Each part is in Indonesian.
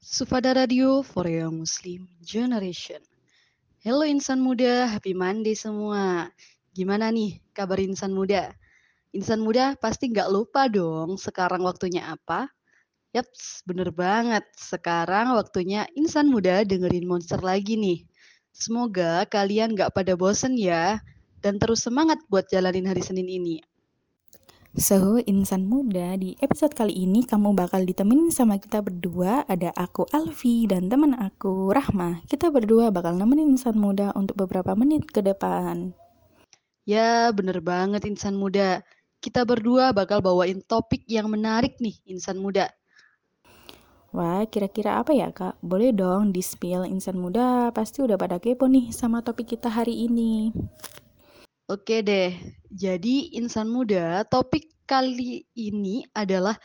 Sufada Radio for Young Muslim Generation. Halo insan muda, happy Monday semua. Gimana nih kabar insan muda? Insan muda pasti nggak lupa dong sekarang waktunya apa? Yaps, bener banget. Sekarang waktunya insan muda dengerin monster lagi nih. Semoga kalian nggak pada bosen ya. Dan terus semangat buat jalanin hari Senin ini. So, insan muda, di episode kali ini kamu bakal ditemenin sama kita berdua. Ada aku Alfi dan teman aku Rahma. Kita berdua bakal nemenin insan muda untuk beberapa menit ke depan. Ya, bener banget insan muda. Kita berdua bakal bawain topik yang menarik nih insan muda. Wah, kira-kira apa ya kak? Boleh dong di-spill insan muda, pasti udah pada kepo nih sama topik kita hari ini. Oke deh, jadi insan muda, topik kali ini adalah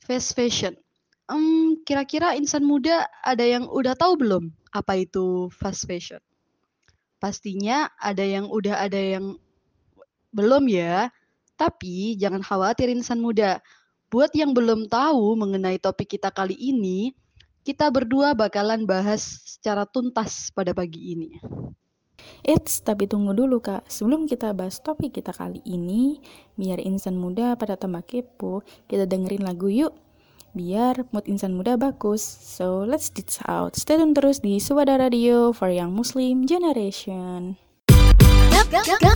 fast fashion. Um, kira-kira insan muda ada yang udah tahu belum apa itu fast fashion? Pastinya ada yang udah ada yang belum ya. Tapi jangan khawatir insan muda. Buat yang belum tahu mengenai topik kita kali ini, kita berdua bakalan bahas secara tuntas pada pagi ini. Eits, tapi tunggu dulu kak. Sebelum kita bahas topik kita kali ini, biar insan muda pada tambah kepo, kita dengerin lagu yuk. Biar mood insan muda bagus. So, let's ditch out. Stay tune terus di Suwada Radio for Young Muslim Generation.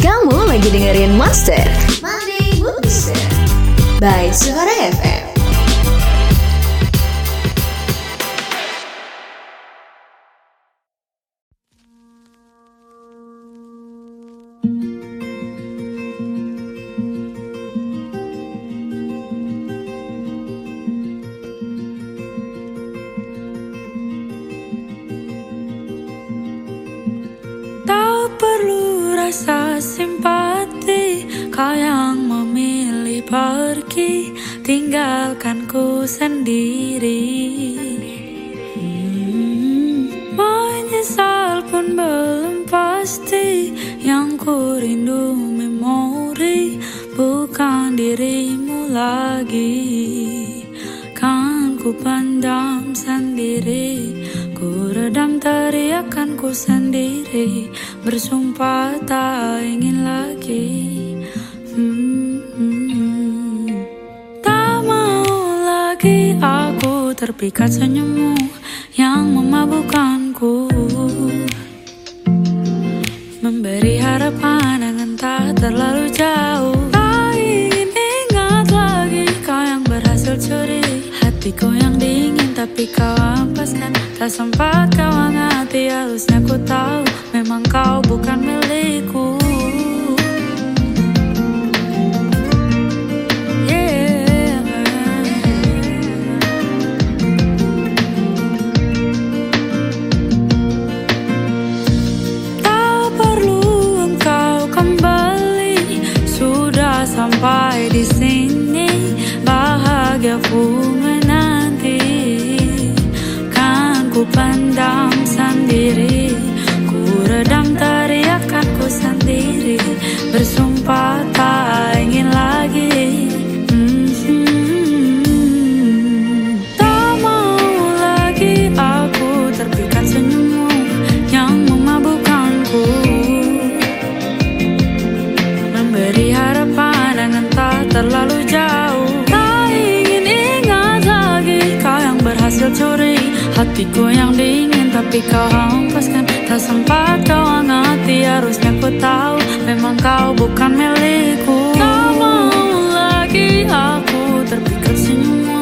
Kamu lagi dengerin Monster Monday Booster by Suara FM. Rasa simpati Kau yang memilih pergi. Tinggalkan ku sendiri. Hmm, Menyesal pun belum pasti Yang ku rindu memori Bukan dirimu lagi. Kan ku pandang sendiri Ku redam teriakanku sendiri Bersumpah tak ingin lagi. Hmm, hmm. Tak mau lagi aku terpikat senyummu Yang memabukkanku. Memberi harapan yang entah terlalu jauh. Tak ingin ingat lagi kau yang berhasil curi. Hatiku yang dingin tapi kau ampaskan Tak sempat kau hangati harusnya ku tahu Memang kau bukan milikku. Tak perlu engkau kembali. Sudah sampai di sini Bahagiaku sendiri. Bersumpah tak ingin lagi. Hmm, Tak mau lagi aku terpikat senyummu Yang memabukkanku. Memberi harapan yang entah terlalu jauh. Tak ingin ingat lagi kau yang berhasil curi Hatiku yang dingin tapi kau hempaskan Tak sempat kau hangati harusnya ku tahu Memang kau bukan milikku. Tak mau lagi aku terpikat senyummu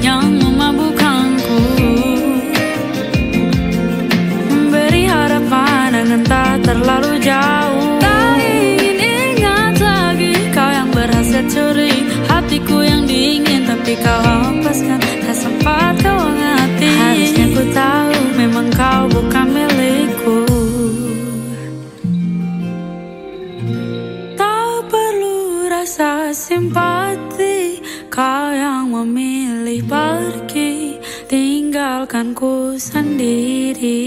Yang memabukkanku Memberi harapan yang entah terlalu jauh. Tak ingin ingat lagi kau yang berhasil curi Hatiku yang dingin. Tapi kau hempaskan Tak sempat kau hangati Harusnya ku tahu memang kau bukan milikku. Tak perlu rasa simpati Kau yang memilih pergi. Tinggalkan ku sendiri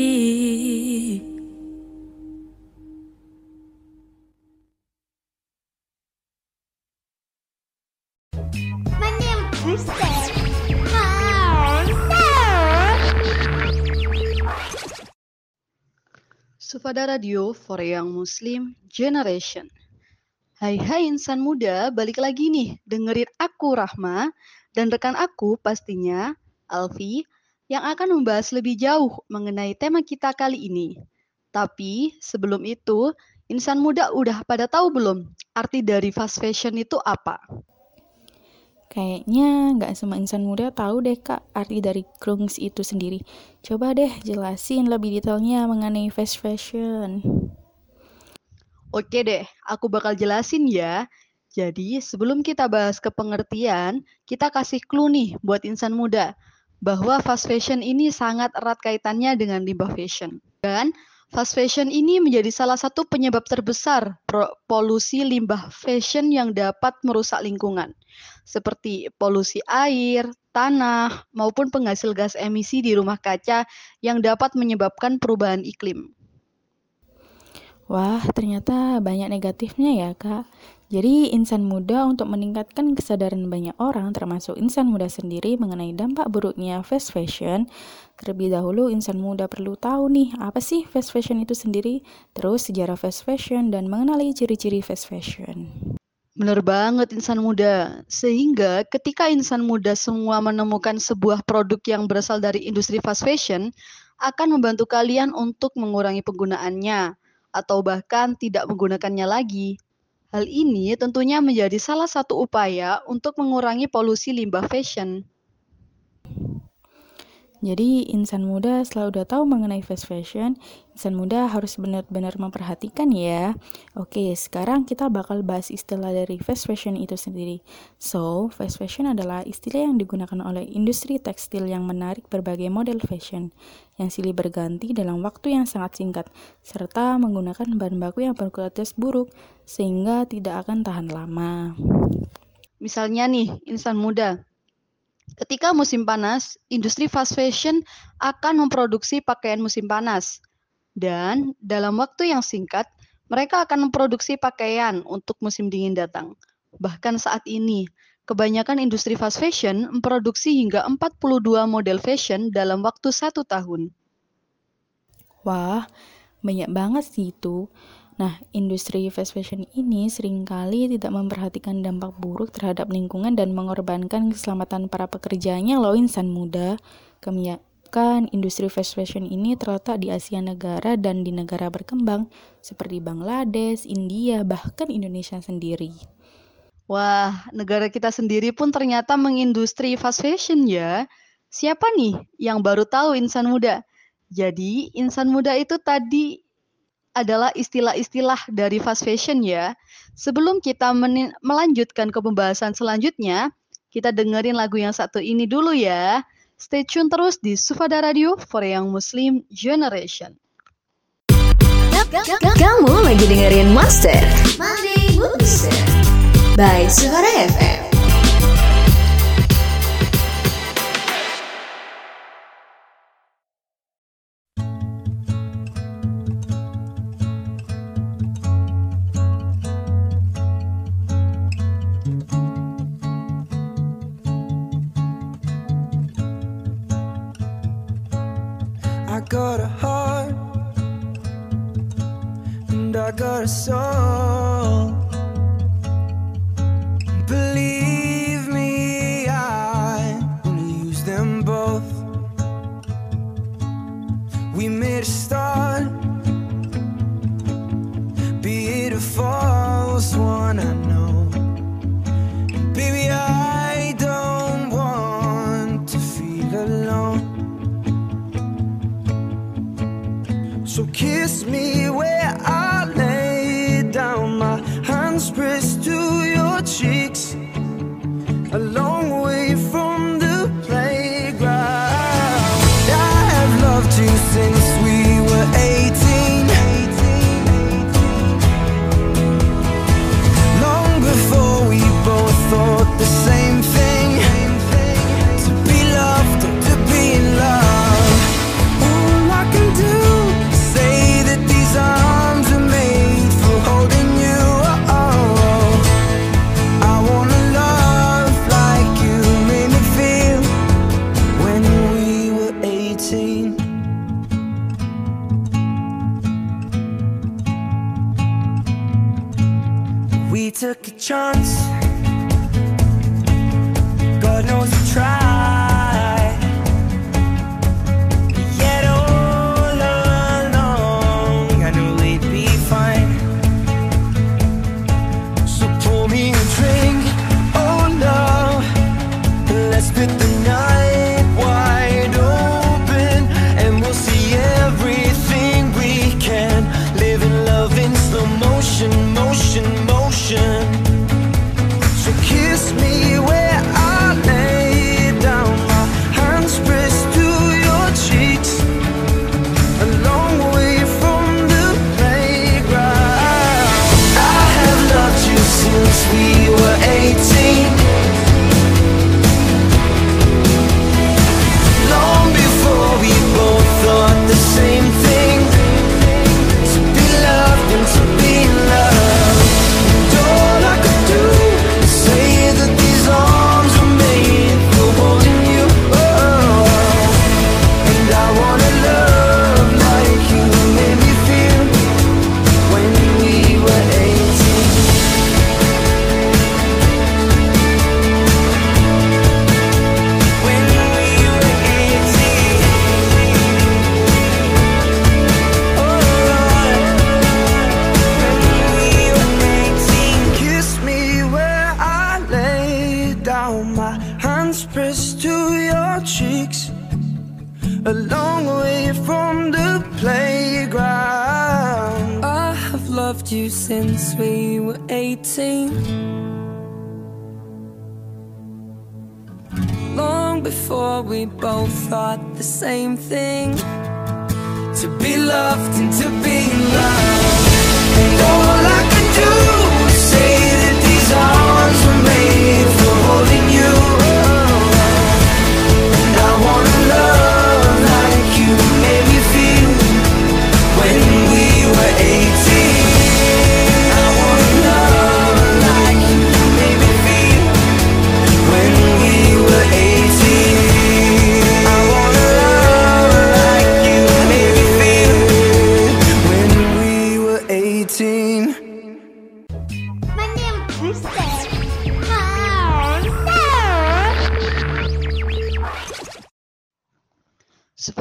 Sufada Radio for Young Muslim Generation. Hai hai insan muda, balik lagi nih dengerin aku Rahma dan rekan aku pastinya Alfi yang akan membahas lebih jauh mengenai tema kita kali ini. Tapi sebelum itu, insan muda udah pada tahu belum arti dari fast fashion itu apa? Kayaknya nggak semua insan muda tahu deh kak arti dari krungs itu sendiri. Coba deh jelasin lebih detailnya mengenai fast fashion. Oke deh, aku bakal jelasin ya. Jadi sebelum kita bahas ke pengertian, kita kasih clue nih buat insan muda bahwa fast fashion ini sangat erat kaitannya dengan limbah fashion. Dan Fast fashion ini menjadi salah satu penyebab terbesar polusi limbah fashion yang dapat merusak lingkungan, seperti polusi air, tanah, maupun penghasil gas emisi di rumah kaca yang dapat menyebabkan perubahan iklim. Wah, ternyata banyak negatifnya ya, Kak. Jadi, insan muda untuk meningkatkan kesadaran banyak orang, termasuk insan muda sendiri mengenai dampak buruknya fast fashion, terlebih dahulu insan muda perlu tahu nih, apa sih fast fashion itu sendiri, terus sejarah fast fashion, dan mengenali ciri-ciri fast fashion. Benar banget insan muda. Sehingga ketika insan muda semua menemukan sebuah produk yang berasal dari industri fast fashion, akan membantu kalian untuk mengurangi penggunaannya, atau bahkan tidak menggunakannya lagi. Hal ini tentunya menjadi salah satu upaya untuk mengurangi polusi limbah fashion. Jadi insan muda setelah udah tahu mengenai fast fashion, insan muda harus benar-benar memperhatikan ya. Oke, sekarang kita bakal bahas istilah dari fast fashion itu sendiri. So, fast fashion adalah istilah yang digunakan oleh industri tekstil yang menarik berbagai model fashion yang silih berganti dalam waktu yang sangat singkat, serta menggunakan bahan baku yang berkualitas buruk sehingga tidak akan tahan lama. Misalnya nih, insan muda Ketika musim panas, industri fast fashion akan memproduksi pakaian musim panas. Dan dalam waktu yang singkat, mereka akan memproduksi pakaian untuk musim dingin datang. Bahkan saat ini, kebanyakan industri fast fashion memproduksi hingga 42 model fashion dalam waktu satu tahun. Wah, banyak banget sih itu. Nah, industri fast fashion ini sering kali tidak memperhatikan dampak buruk terhadap lingkungan dan mengorbankan keselamatan para pekerjanya loh insan muda. Kebanyakan industri fast fashion ini terletak di Asia Negara dan di negara berkembang seperti Bangladesh, India, bahkan Indonesia sendiri. Wah, negara kita sendiri pun ternyata mengindustri fast fashion ya. Siapa nih yang baru tahu insan muda? Jadi, insan muda itu tadi adalah istilah-istilah dari fast fashion ya. Sebelum kita melanjutkan ke pembahasan selanjutnya, kita dengerin lagu yang satu ini dulu ya. Stay tune terus di Sufada Radio for Young Muslim Generation. Kamu lagi dengerin Master Monday by Suara FM. Same thing.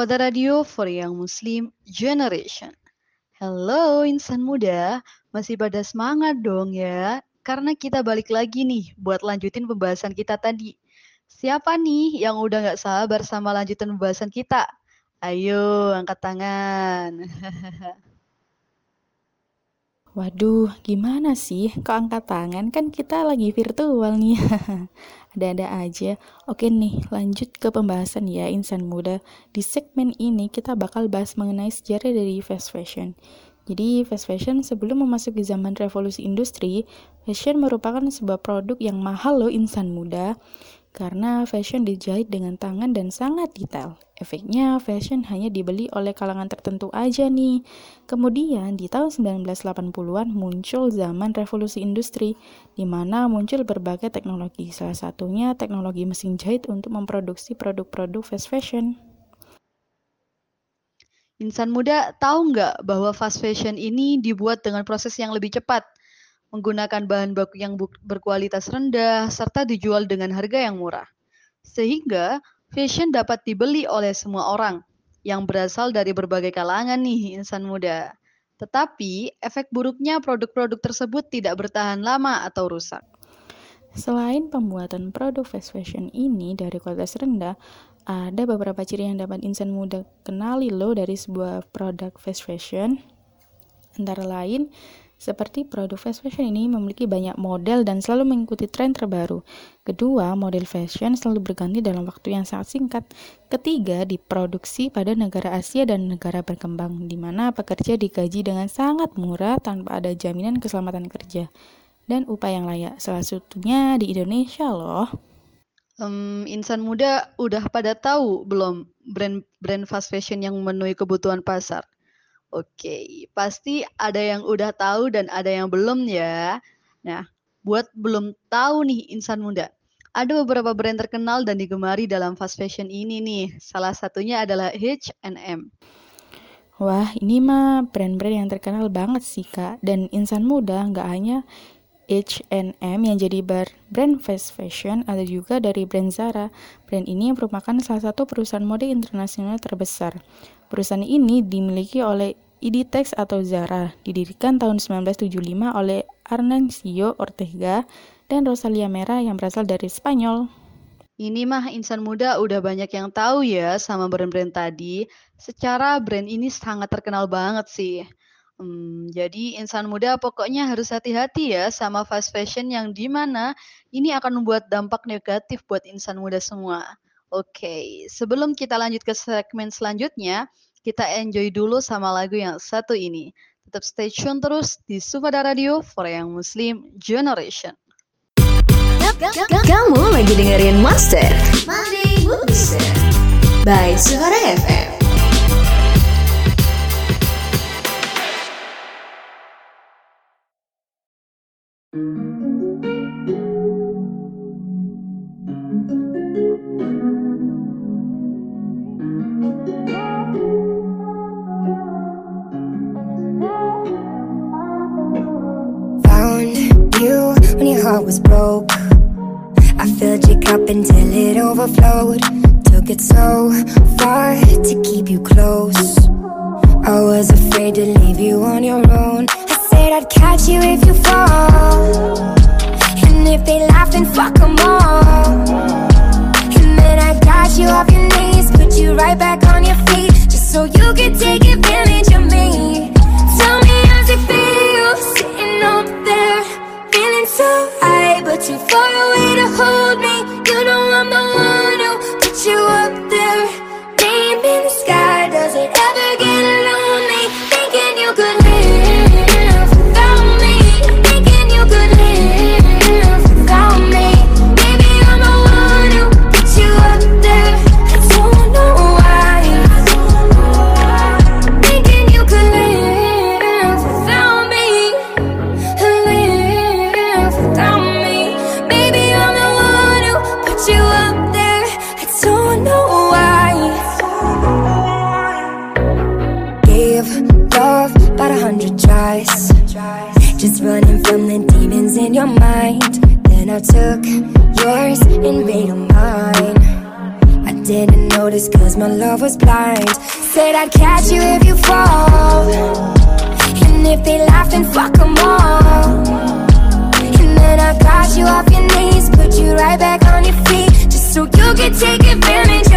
Sepada Radio for Young Muslim Generation. Halo insan muda, masih pada semangat dong ya? Karena kita balik lagi nih buat lanjutin pembahasan kita tadi. Siapa nih yang udah nggak sabar sama lanjutan pembahasan kita? Ayo, angkat tangan. Waduh, gimana sih? Kok angkat tangan? Kan kita lagi virtual nih. Ada-ada aja. Oke nih, lanjut ke pembahasan ya insan muda. Di segmen ini kita bakal bahas mengenai sejarah dari fast fashion. Jadi, fast fashion sebelum memasuki zaman revolusi industri, fashion merupakan sebuah produk yang mahal loh insan muda. Karena fashion dijahit dengan tangan dan sangat detail. Efeknya, fashion hanya dibeli oleh kalangan tertentu aja nih. Kemudian, di tahun 1980-an muncul zaman revolusi industri, di mana muncul berbagai teknologi. Salah satunya teknologi mesin jahit untuk memproduksi produk-produk fast fashion. Insan muda tahu nggak bahwa fast fashion ini dibuat dengan proses yang lebih cepat, menggunakan bahan baku yang berkualitas rendah, serta dijual dengan harga yang murah. Sehingga fashion dapat dibeli oleh semua orang yang berasal dari berbagai kalangan nih insan muda. Tetapi efek buruknya produk-produk tersebut tidak bertahan lama atau rusak. Selain pembuatan produk fast fashion ini dari kualitas rendah, ada beberapa ciri yang dapat insan muda kenali loh dari sebuah produk fast fashion. Antara lain, seperti produk fast fashion ini memiliki banyak model dan selalu mengikuti tren terbaru. Kedua, model fashion selalu berganti dalam waktu yang sangat singkat. Ketiga, diproduksi pada negara Asia dan negara berkembang, di mana pekerja digaji dengan sangat murah tanpa ada jaminan keselamatan kerja dan upah yang layak. Salah satunya di Indonesia loh. Em, insan muda udah pada tahu belum brand-brand fast fashion yang memenuhi kebutuhan pasar? Oke, pasti ada yang udah tahu dan ada yang belum ya. Nah, buat belum tahu nih insan muda, ada beberapa brand terkenal dan digemari dalam fast fashion ini nih. Salah satunya adalah H&M. Wah, ini mah brand-brand yang terkenal banget sih, Kak. Dan insan muda nggak hanya H&M yang jadi brand fast fashion, ada juga dari brand Zara. Brand ini merupakan salah satu perusahaan mode internasional terbesar. Perusahaan ini dimiliki oleh Inditex atau Zara, didirikan tahun 1975 oleh Arnancio Ortega dan Rosalia Mera yang berasal dari Spanyol. Ini mah insan muda udah banyak yang tahu ya sama brand-brand tadi. Secara brand ini sangat terkenal banget sih. Hmm, jadi insan muda pokoknya harus hati-hati ya sama fast fashion yang di mana ini akan membuat dampak negatif buat insan muda semua. Oke, sebelum kita lanjut ke segmen selanjutnya, kita enjoy dulu sama lagu yang satu ini. Tetap stay tune terus di Sufada Radio for Young Muslim Generation. Kamu lagi dengerin Monster Monday Mood Booster by Suara FM. Found heart was broke. I filled your cup until it overflowed. Took it so far to keep you close. I was afraid to leave you on your own. I said I'd catch you if you fall. And if they laugh, then fuck them all. And then I got you off your knees, put you right back on your feet, just so you could take advantage of me. Too far away to hold me. You know I'm the was blind. Said I'd catch you if you fall. And if they laugh, then fuck them all. And then I got you off your knees, put you right back on your feet, just so you could take advantage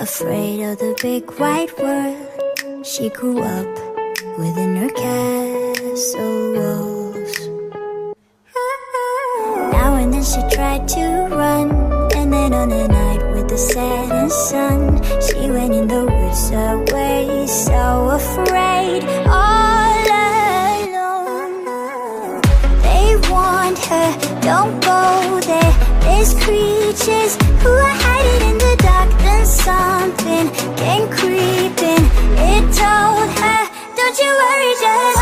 afraid of the big white world. She grew up within her castle walls. Now and then she tried to run, and then on a night with the setting sun, she went in the woods away, so afraid, all alone. They warned her, don't go there. There's creatures who are hiding in something came creeping. It told her, don't you worry, just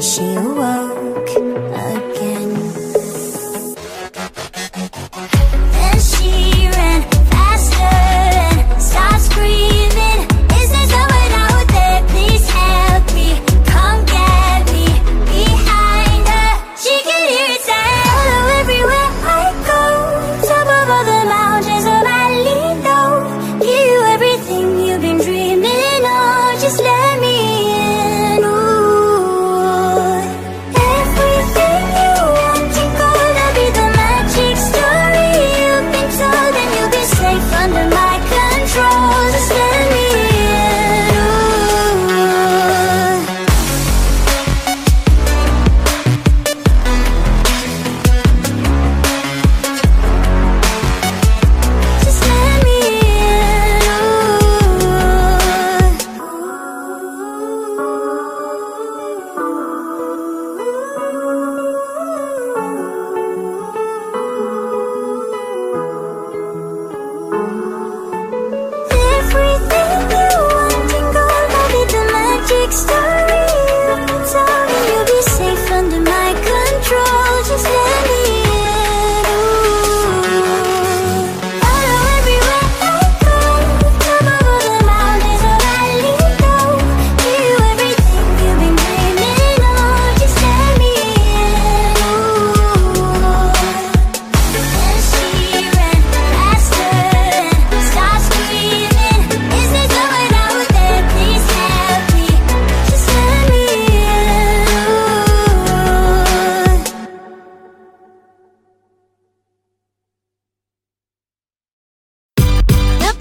and she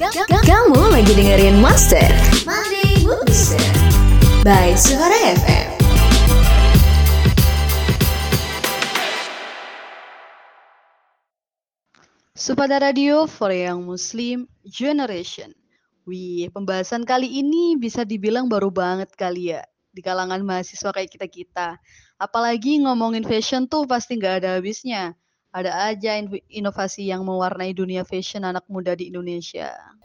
Kamu lagi dengerin Monster Monday by Suara FM. Supada Radio for Young Muslim Generation. Wih, pembahasan kali ini bisa dibilang baru banget kali ya di kalangan mahasiswa kayak kita-kita. Apalagi ngomongin fashion tuh pasti nggak ada habisnya. Ada aja in- inovasi yang mewarnai dunia fashion anak muda di Indonesia.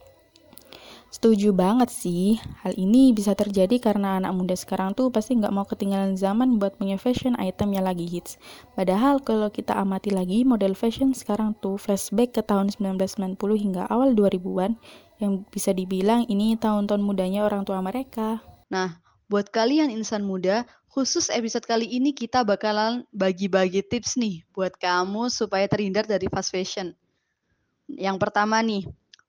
Setuju banget sih, hal ini bisa terjadi karena anak muda sekarang tuh pasti nggak mau ketinggalan zaman buat punya fashion item yang lagi hits. Padahal kalau kita amati lagi model fashion sekarang tuh flashback ke tahun 1990 hingga awal 2000-an yang bisa dibilang ini tahun-tahun mudanya orang tua mereka. Nah, buat kalian insan muda, khusus episode kali ini kita bakalan bagi-bagi tips nih buat kamu supaya terhindar dari fast fashion. Yang pertama nih,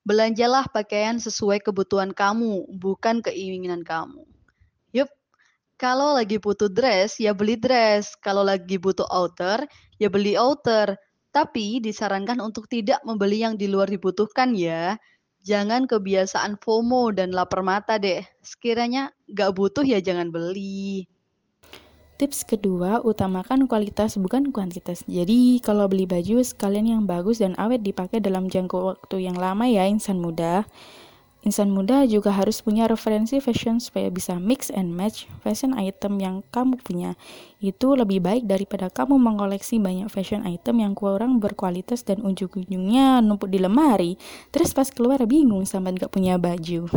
belanjalah pakaian sesuai kebutuhan kamu, bukan keinginan kamu. Yup, kalau lagi butuh dress, ya beli dress. Kalau lagi butuh outer, ya beli outer. Tapi disarankan untuk tidak membeli yang di luar dibutuhkan ya. Jangan kebiasaan FOMO dan lapar mata deh. Sekiranya nggak butuh ya jangan beli. Tips kedua, utamakan kualitas bukan kuantitas. Jadi, kalau beli baju sekalian yang bagus dan awet dipakai dalam jangka waktu yang lama ya insan muda. Insan muda juga harus punya referensi fashion supaya bisa mix and match fashion item yang kamu punya. Itu lebih baik daripada kamu mengoleksi banyak fashion item yang kurang berkualitas dan ujung-ujungnya numpuk di lemari. Terus pas keluar bingung sama nggak punya baju.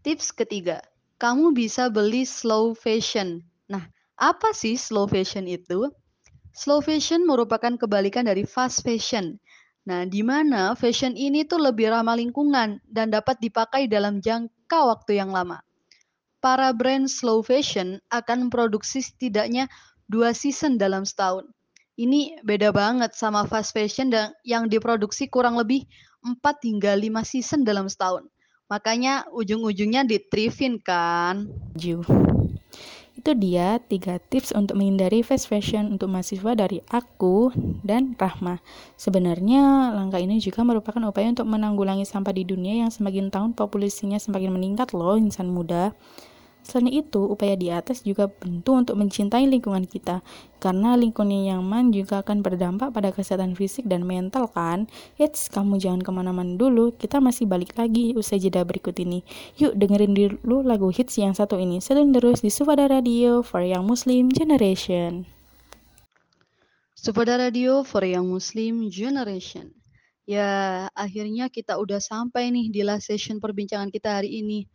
Tips ketiga, kamu bisa beli slow fashion. Nah, apa sih slow fashion itu? Slow fashion merupakan kebalikan dari fast fashion. Nah, di mana fashion ini tuh lebih ramah lingkungan dan dapat dipakai dalam jangka waktu yang lama. Para brand slow fashion akan memproduksi setidaknya dua season dalam setahun. Ini beda banget sama fast fashion yang diproduksi kurang lebih 4 hingga 5 season dalam setahun. Makanya ujung-ujungnya ditrifin kan. baju. Itu dia tiga tips untuk menghindari fast fashion untuk mahasiswa dari aku dan Rahma. Sebenarnya langkah ini juga merupakan upaya untuk menanggulangi sampah di dunia yang semakin tahun populasinya semakin meningkat loh insan muda. Selain itu, upaya di atas juga bentuk untuk mencintai lingkungan kita, karena lingkungan yang nyaman juga akan berdampak pada kesehatan fisik dan mental kan. Eits, kamu jangan ke mana-mana dulu, kita masih balik lagi usai jeda berikut ini. Yuk dengerin dulu lagu hits yang satu ini, sedang terus di Sufada Radio for Young Muslim Generation. Supada Radio for Young Muslim Generation. Ya, akhirnya kita udah sampai nih di last session perbincangan kita hari ini.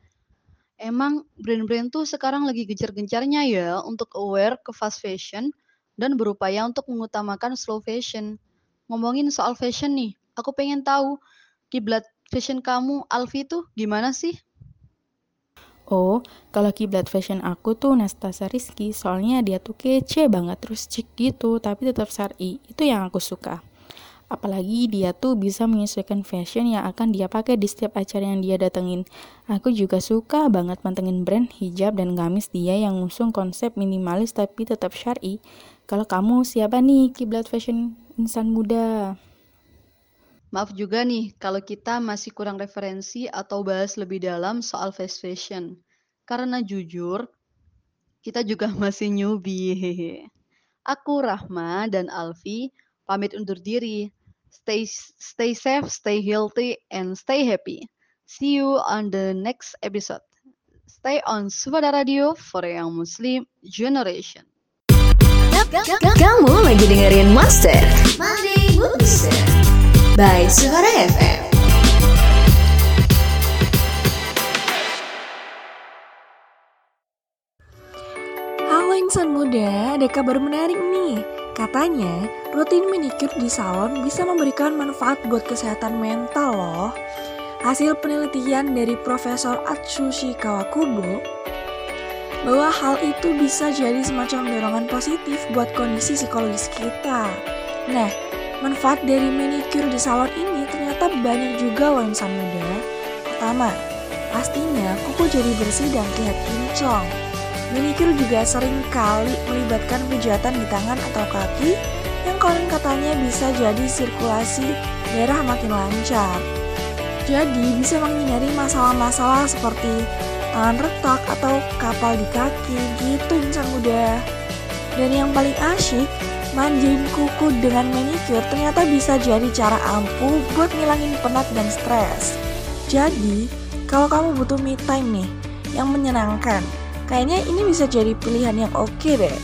Emang brand-brand tuh sekarang lagi gencar-gencarnya ya untuk aware ke fast fashion dan berupaya untuk mengutamakan slow fashion. Ngomongin soal fashion nih, aku pengen tahu kiblat fashion kamu Alfi tuh gimana sih? Oh, kalau kiblat fashion aku tuh Nastasa Rizky, soalnya dia tuh kece banget terus cik gitu, tapi tetap syari. Itu yang aku suka. Apalagi dia tuh bisa menyesuaikan fashion yang akan dia pakai di setiap acara yang dia datengin. Aku juga suka banget mantengin brand hijab dan gamis dia yang ngusung konsep minimalis tapi tetap syari. Kalau kamu siapa nih kiblat fashion insan muda? Maaf juga nih kalau kita masih kurang referensi atau bahas lebih dalam soal fast fashion. Karena jujur, kita juga masih newbie. Aku Rahma dan Alfi pamit undur diri. Stay stay safe, stay healthy, and stay happy. See you on the next episode. Stay on Sufada Radio for a Young Muslim Generation. Kamu lagi dengerin Monster Monday Mood Booster by Suara FM. Halo insan muda, ada kabar menarik nih. Katanya, rutin manicure di salon bisa memberikan manfaat buat kesehatan mental loh. Hasil penelitian dari Profesor Atsushi Kawakubo bahwa hal itu bisa jadi semacam dorongan positif buat kondisi psikologis kita. Nah, manfaat dari manicure di salon ini ternyata banyak juga loh insan muda. Pertama, pastinya kuku jadi bersih dan terlihat kinclong. Manicure juga sering kali melibatkan pijatan di tangan atau kaki yang konon katanya bisa jadi sirkulasi darah makin lancar. Jadi bisa menghindari masalah-masalah seperti tangan retak atau kapal di kaki gitu insan muda. Dan yang paling asyik, manjain kuku dengan manicure ternyata bisa jadi cara ampuh buat ngilangin penat dan stres. Jadi, kalau kamu butuh me time nih, yang menyenangkan, Kayaknya ini bisa jadi pilihan yang oke okay deh.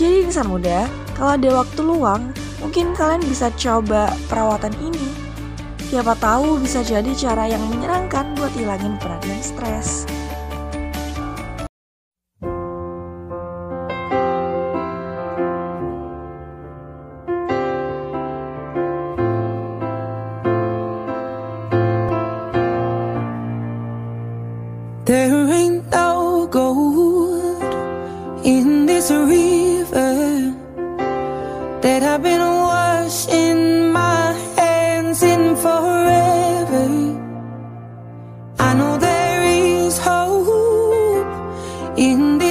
Jadi insan muda, kalau ada waktu luang, mungkin kalian bisa coba perawatan ini. Siapa tahu bisa jadi cara yang menyenangkan buat hilangin penat dan stres. In.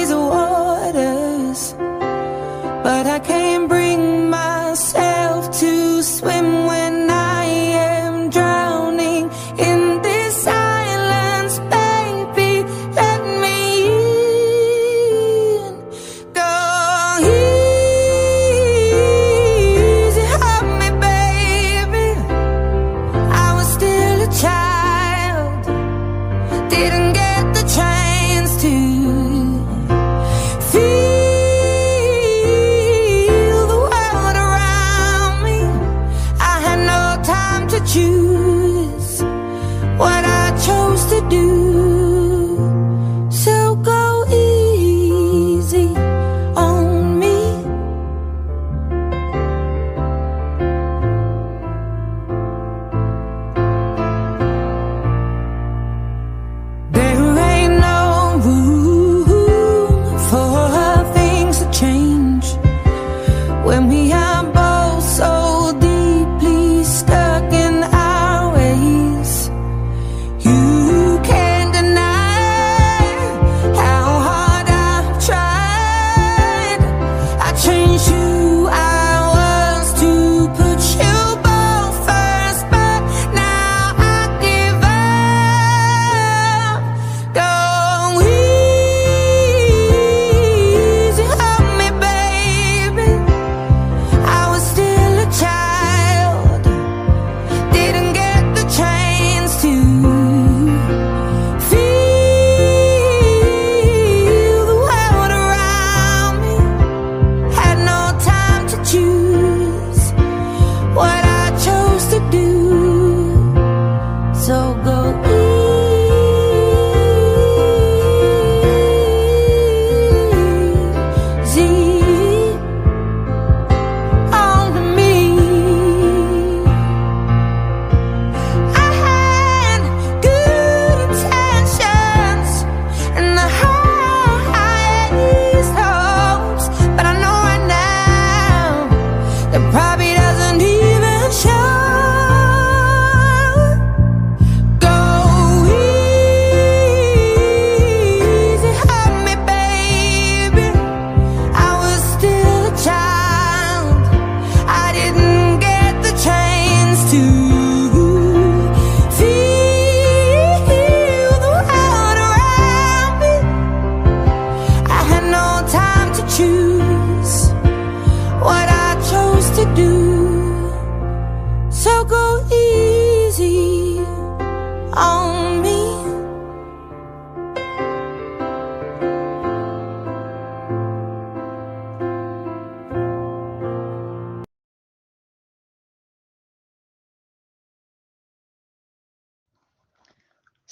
when we have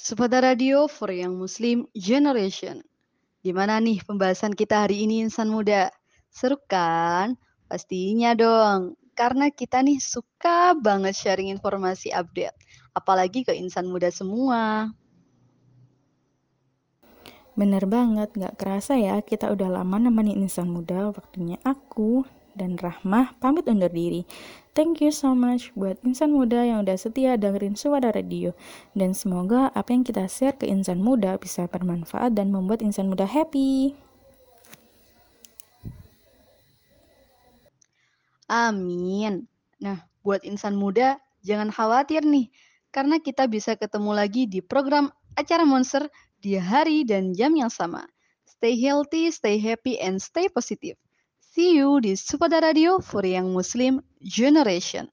Sepeda Radio for Young Muslim Generation. Gimana nih pembahasan kita hari ini insan muda? Seru kan? Pastinya dong. Karena kita nih suka banget sharing informasi update. Apalagi ke insan muda semua. Bener banget, gak kerasa ya kita udah lama nemenin insan muda. Waktunya aku dan Rahmah pamit undur diri. Thank you so much buat insan muda yang udah setia dengerin suara radio. Dan semoga apa yang kita share ke insan muda bisa bermanfaat dan membuat insan muda happy. Amin. Nah, buat insan muda, jangan khawatir nih. Karena kita bisa ketemu lagi di program acara Monster di hari dan jam yang sama. Stay healthy, stay happy, and stay positive. See you di Supada Radio for Young Muslim Generation.